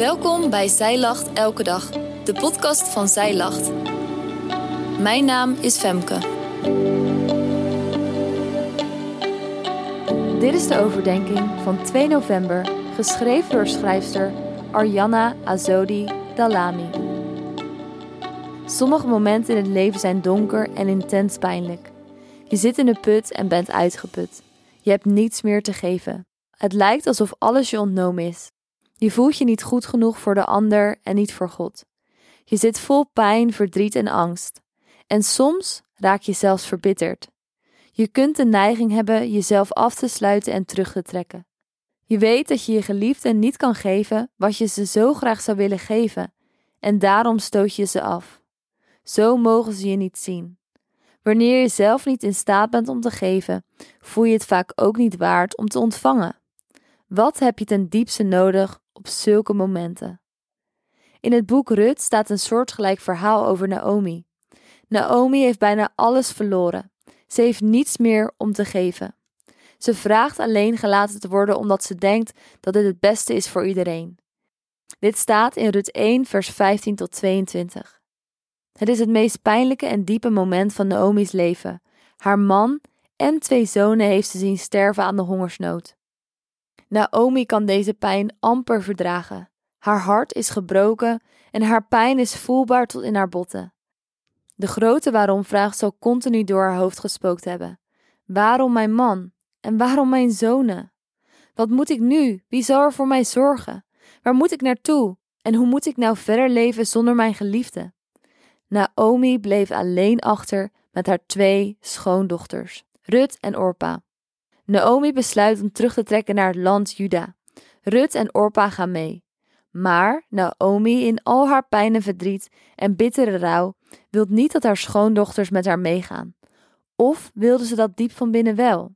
Welkom bij Zij Lacht Elke Dag, de podcast van Zij Lacht. Mijn naam is Femke. Dit is de overdenking van 2 november, geschreven door schrijfster Arjanna Azodi Dalami. Sommige momenten in het leven zijn donker en intens pijnlijk. Je zit in een put en bent uitgeput. Je hebt niets meer te geven. Het lijkt alsof alles je ontnomen is. Je voelt je niet goed genoeg voor de ander en niet voor God. Je zit vol pijn, verdriet en angst. En soms raak je zelfs verbitterd. Je kunt de neiging hebben jezelf af te sluiten en terug te trekken. Je weet dat je je geliefden niet kan geven wat je ze zo graag zou willen geven, en daarom stoot je ze af. Zo mogen ze je niet zien. Wanneer je zelf niet in staat bent om te geven, voel je het vaak ook niet waard om te ontvangen. Wat heb je ten diepste nodig op zulke momenten? In het boek Rut staat een soortgelijk verhaal over Naomi. Naomi heeft bijna alles verloren. Ze heeft niets meer om te geven. Ze vraagt alleen gelaten te worden omdat ze denkt dat dit het beste is voor iedereen. Dit staat in Rut 1, vers 15 tot 22. Het is het meest pijnlijke en diepe moment van Naomi's leven. Haar man en twee zonen heeft ze zien sterven aan de hongersnood. Naomi kan deze pijn amper verdragen. Haar hart is gebroken en haar pijn is voelbaar tot in haar botten. De grote waarom-vraag zal continu door haar hoofd gespookt hebben. Waarom mijn man? En waarom mijn zonen? Wat moet ik nu? Wie zal er voor mij zorgen? Waar moet ik naartoe? En hoe moet ik nou verder leven zonder mijn geliefde? Naomi bleef alleen achter met haar twee schoondochters, Rut en Orpa. Naomi besluit om terug te trekken naar het land Juda. Rut en Orpa gaan mee. Maar Naomi, in al haar pijn en verdriet en bittere rouw, wil niet dat haar schoondochters met haar meegaan. Of wilde ze dat diep van binnen wel?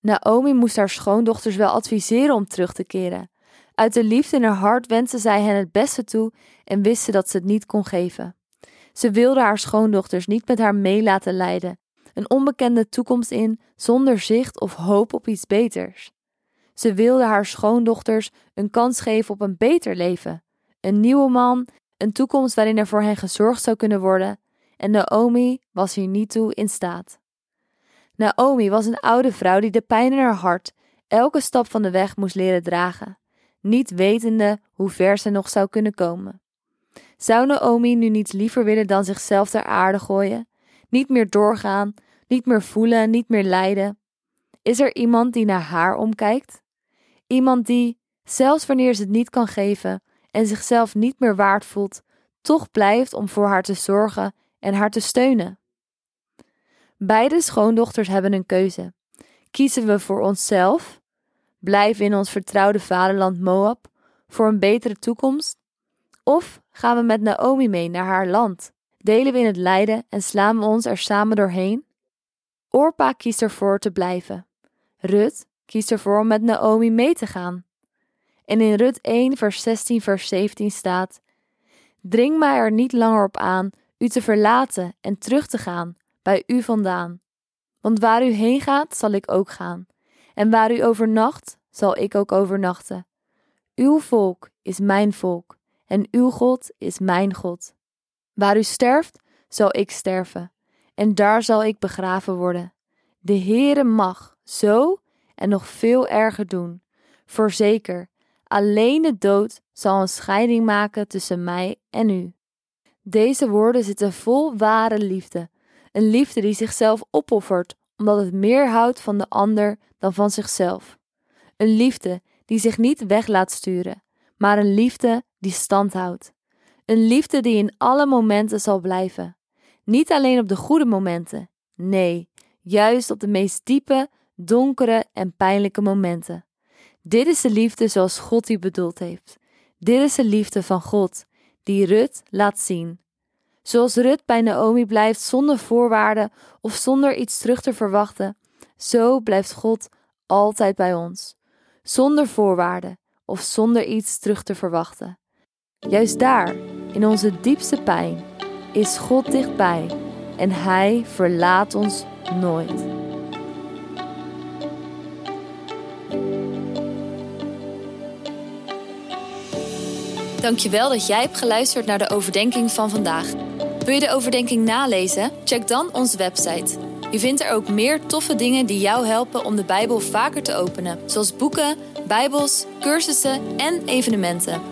Naomi moest haar schoondochters wel adviseren om terug te keren. Uit de liefde in haar hart wenste zij hen het beste toe en wist ze dat ze het niet kon geven. Ze wilde haar schoondochters niet met haar mee laten leiden, een onbekende toekomst in zonder zicht of hoop op iets beters. Ze wilde haar schoondochters een kans geven op een beter leven, een nieuwe man, een toekomst waarin er voor hen gezorgd zou kunnen worden, en Naomi was hier niet toe in staat. Naomi was een oude vrouw die de pijn in haar hart elke stap van de weg moest leren dragen, niet wetende hoe ver ze nog zou kunnen komen. Zou Naomi nu niets liever willen dan zichzelf ter aarde gooien, niet meer doorgaan, niet meer voelen, niet meer lijden? Is er iemand die naar haar omkijkt? Iemand die, zelfs wanneer ze het niet kan geven en zichzelf niet meer waard voelt, toch blijft om voor haar te zorgen en haar te steunen? Beide schoondochters hebben een keuze. Kiezen we voor onszelf, blijven in ons vertrouwde vaderland Moab, voor een betere toekomst? Of gaan we met Naomi mee naar haar land? Delen we in het lijden en slaan we ons er samen doorheen? Orpa kiest ervoor te blijven. Rut kiest ervoor om met Naomi mee te gaan. En in Rut 1, vers 16, vers 17 staat: Dring mij er niet langer op aan u te verlaten en terug te gaan bij u vandaan. Want waar u heen gaat, zal ik ook gaan. En waar u overnacht, zal ik ook overnachten. Uw volk is mijn volk, en uw God is mijn God. Waar u sterft, zal ik sterven, en daar zal ik begraven worden. De Heere mag zo en nog veel erger doen. Voorzeker, alleen de dood zal een scheiding maken tussen mij en u. Deze woorden zitten vol ware liefde, een liefde die zichzelf opoffert omdat het meer houdt van de ander dan van zichzelf. Een liefde die zich niet weg laat sturen, maar een liefde die stand houdt. Een liefde die in alle momenten zal blijven. Niet alleen op de goede momenten, nee, juist op de meest diepe, donkere en pijnlijke momenten. Dit is de liefde zoals God die bedoeld heeft. Dit is de liefde van God, die Rut laat zien. Zoals Rut bij Naomi blijft zonder voorwaarden of zonder iets terug te verwachten, zo blijft God altijd bij ons. Zonder voorwaarden of zonder iets terug te verwachten. Juist daar, in onze diepste pijn, is God dichtbij en Hij verlaat ons nooit. Dankjewel dat jij hebt geluisterd naar de overdenking van vandaag. Wil je de overdenking nalezen? Check dan onze website. Je vindt er ook meer toffe dingen die jou helpen om de Bijbel vaker te openen, zoals boeken, Bijbels, cursussen en evenementen.